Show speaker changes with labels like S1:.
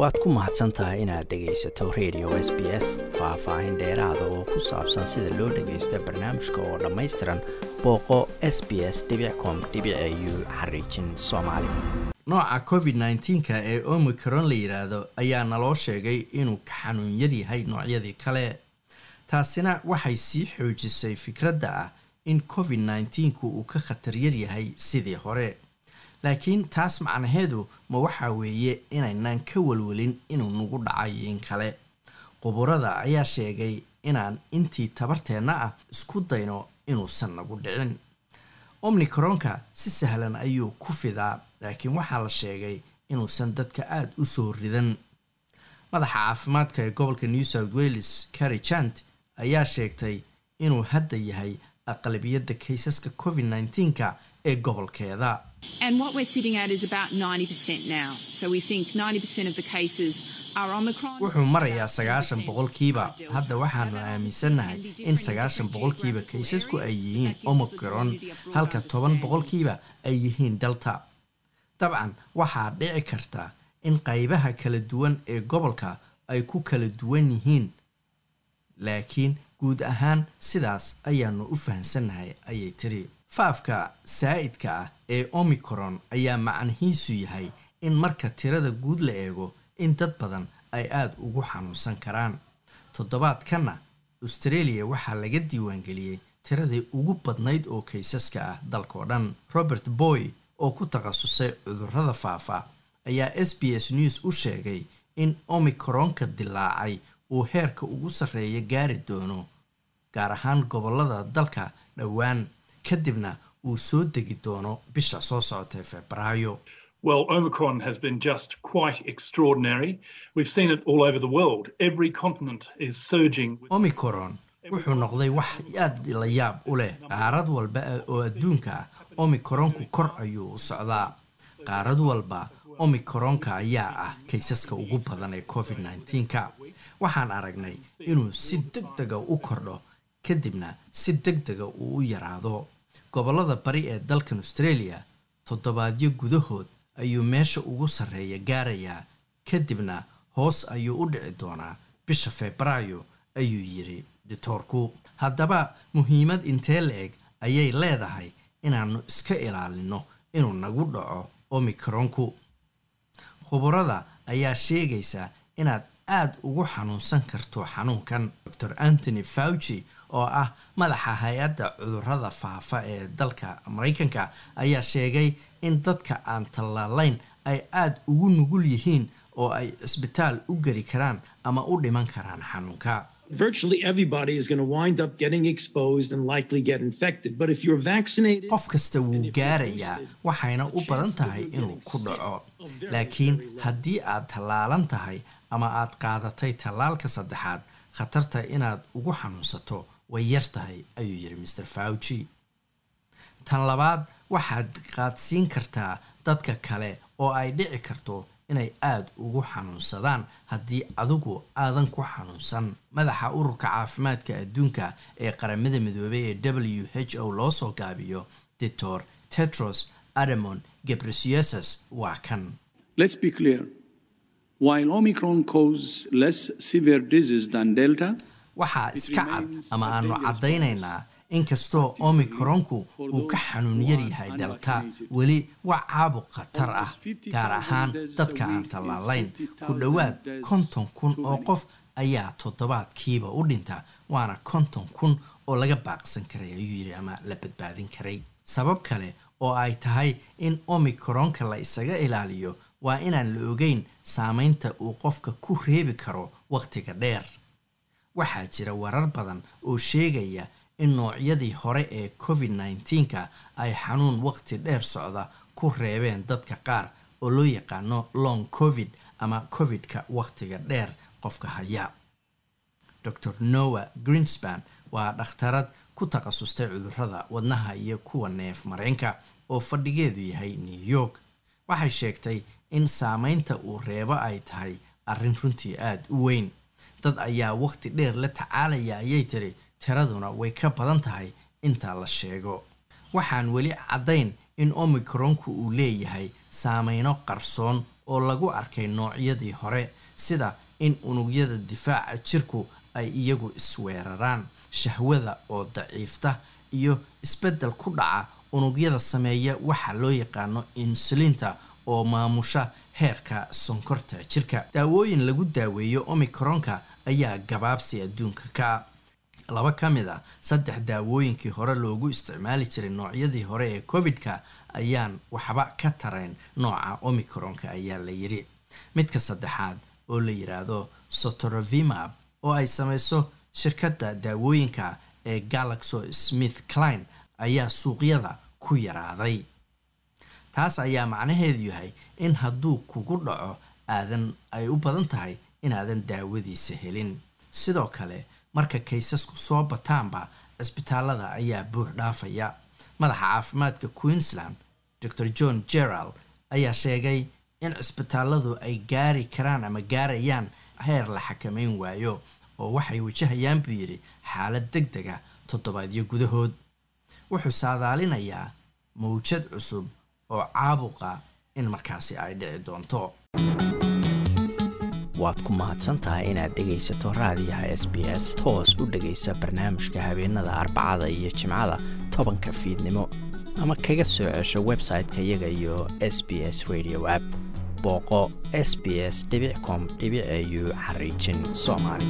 S1: waad ku mahadsan tahay inaad dhegaysato radio s b s faah-faahin dheeraada oo ku saabsan sida loo dhagaysto barnaamijka oo dhammaystiran booqo s b s com u xariijin soomaali.
S2: Nooca covid nneteen-ka ee omicron la yidhaahdo ayaa naloo sheegay inuu ka xanuun yar yahay noocyadii kale. Taasina waxay sii xoojisay fikradda ah in covid nneteen-ku uu ka khatar yar yahay sidii hore laakiin taas macnaheedu ma waxaa weeye inaynaan ka walwalin inuu nagu dhacay in kale. Quburada ayaa sheegay inaan intii tabarteenna ah isku dayno inuusan nagu dhicin. Omnicronka si sahlan ayuu ku fidaa laakiin waxaa la sheegay inuusan dadka aada u soo ridan. Madaxa caafimaadka ee gobolka new south wales carri jant ayaa sheegtay inuu hadda yahay aqlabiyadda kaysaska covid nneteen-ka ee gobolkeeda wuxuu marayaa sagaashan boqolkiiba hadda waxaanu aaminsannahay in sagaashan boqolkiiba kaysasku ay yihiin omicron halka toban boqolkiiba ay yihiin delta. Dabcan waxaa dhici karta in qaybaha kala duwan ee gobolka ay ku kala duwan yihiin laakiin guud ahaan sidaas ayaanu u fahamsannahay ayay tiri faafka saa'idka ah ee omicron ayaa macnihiisu yahay in marka tirada guud la eego in dad badan ay aada ugu xanuunsan karaan. Toddobaadkanna australia waxaa laga diiwaangeliyey tiradii ugu badnayd oo kaysaska ah dalkao dhan. Robert boy oo ku takhasusay cudurrada faafa ayaa s b s news u sheegay in omicronka dilaacay uu heerka ugu sarreeya gaari doono gaar ahaan gobollada dalka dhowaan kadibna uu soo degi doono bisha soo socotay febraayo
S3: Well, Omicron has been just quite extraordinary. We've seen it all over the world. Every continent is surging.
S2: omicron wuxuu noqday wax aad la yaab u leh qaarad walba oo adduunka ah omicronku kor ayuu u socdaa qaarad walba omicronka ayaa ah kaysaska ugu badan ee covid nneteen-ka waxaan aragnay inuu si deg dega u kordho kadibna si deg dega uu u yaraado. Gobollada bari ee dalkan australia toddobaadyo gudahood ayuu meesha ugu sarreeya gaarayaa kadibna hoos ayuu u dhici doonaa. Bisha febraayo ayuu yidhi ditoorku haddaba muhiimad intee la eg ayay leedahay inaannu iska ilaalino inuu nagu dhaco omicronku. Khuburada ayaa sheegaysa inaad aada ugu xanuunsan karto xanuunkan dor antony fauci oo ah madaxa hay'adda cudurrada faafa ee dalka maraykanka ayaa sheegay in dadka aan tallaalayn ay aada ugu nugul yihiin oo ay cisbitaal u geli karaan ama u dhiman karaan xanuunka. Qof kasta wuu gaarayaa waxayna u badan tahay inuu ku dhaco. laakiin haddii aad tallaalan tahay ama aad qaadatay tallaalka saddexaad khatarta inaad ugu xanuunsato way yar tahay ayuu yidhi master fauci. Tan labaad waxaad qaadsiin kartaa dadka kale oo ay dhici karto inay aada ugu xanuunsadaan haddii adigu aadan ku xanuunsan. Madaxa ururka caafimaadka adduunka ee qaramada midoobay ee w h o loo soo gaabiyo doctor tetros adamon gebresuesus waa kan.
S4: While Omicron causes less severe disease than Delta,
S2: waxaa iska cad ama aanu caddaynaynaa inkastoo omicronku uu ka xanuun yar yahay delta weli waa caabuq khatar ah gaar ahaan dadka aan tallaalayn. ku dhowaad konton kun oo qof ayaa toddobaadkiiba u dhinta waana konton kun oo laga baaqsan karay ayuu yidhi ama la badbaadin karay. Sabab kale oo ay tahay in omicronka la isaga ilaaliyo waa inaan la ogeyn saameynta uu qofka ku reebi karo wakhtiga dheer. Waxaa jira warar badan oo sheegaya in noocyadii hore ee covid nneteen-ka ay xanuun waqti dheer socda ku reebeen dadka qaar oo loo yaqaano long covid ama covid-ka wakhtiga dheer qofka haya. Dor noah greenspan waa dhakhtarad ku takhasustay cudurrada wadnaha iyo kuwa neef mareenka oo fadhigeedu yahay new york waxay sheegtay in saameynta uu reebo ay tahay arrin runtii aada u weyn. Dad ayaa waqti dheer la tacaalaya ayay tiri tiraduna way ka badan tahay intaa la sheego. Waxaan weli caddayn in omicronku uu leeyahay saameyno qarsoon oo lagu arkay noocyadii hore sida in unugyada difaaca jirku ay iyagu isweeraraan shahwada oo daciifta iyo isbeddel ku dhaca unugyada sameeya waxa loo yaqaano insulinta oo maamusha heerka sonkorta jirka. Daawooyin lagu daaweeyo omicronka ayaa gabaabsi adduunka ka laba ka mid a saddex daawooyinkii hore loogu isticmaali jiray noocyadii hore ee covid-ka ayaan waxba ka tarayn nooca omicronka ayaa la yiri midka saddexaad oo la yiraahdo sotorovimab oo ay sameyso shirkadda daawooyinka ee galaxo smith cline ayaa suuqyada ku yaraaday. Taas ayaa macnaheedu yahay in hadduu kugu dhaco aadan ay u badan tahay inaadan daawadiisa helin. Sidoo kale marka kaysasku soo bataanba cisbitaalada ayaa buux dhaafaya. Madaxa caafimaadka queensland dor john gerald ayaa sheegay in cisbitaaladu ay gaari karaan ama gaarayaan heer la xakameyn waayo oo waxay wajahayaan buu yidhi xaalad deg dega toddobaadyo gudahood wuxuu saadaalinayaa mawjad cusub oo caabuqa in markaasi ay dhici doonto.
S1: Waad ku mahadsantahay inaad dhegaysato raadiyaha s b s toos u dhegaysa barnaamijka habeenada arbacada iyo jimcada tobanka fiidnimo ama kaga soo cesho website-ka iyaga iyo s b s radio app. Booqo s b s com au xariijin soomaali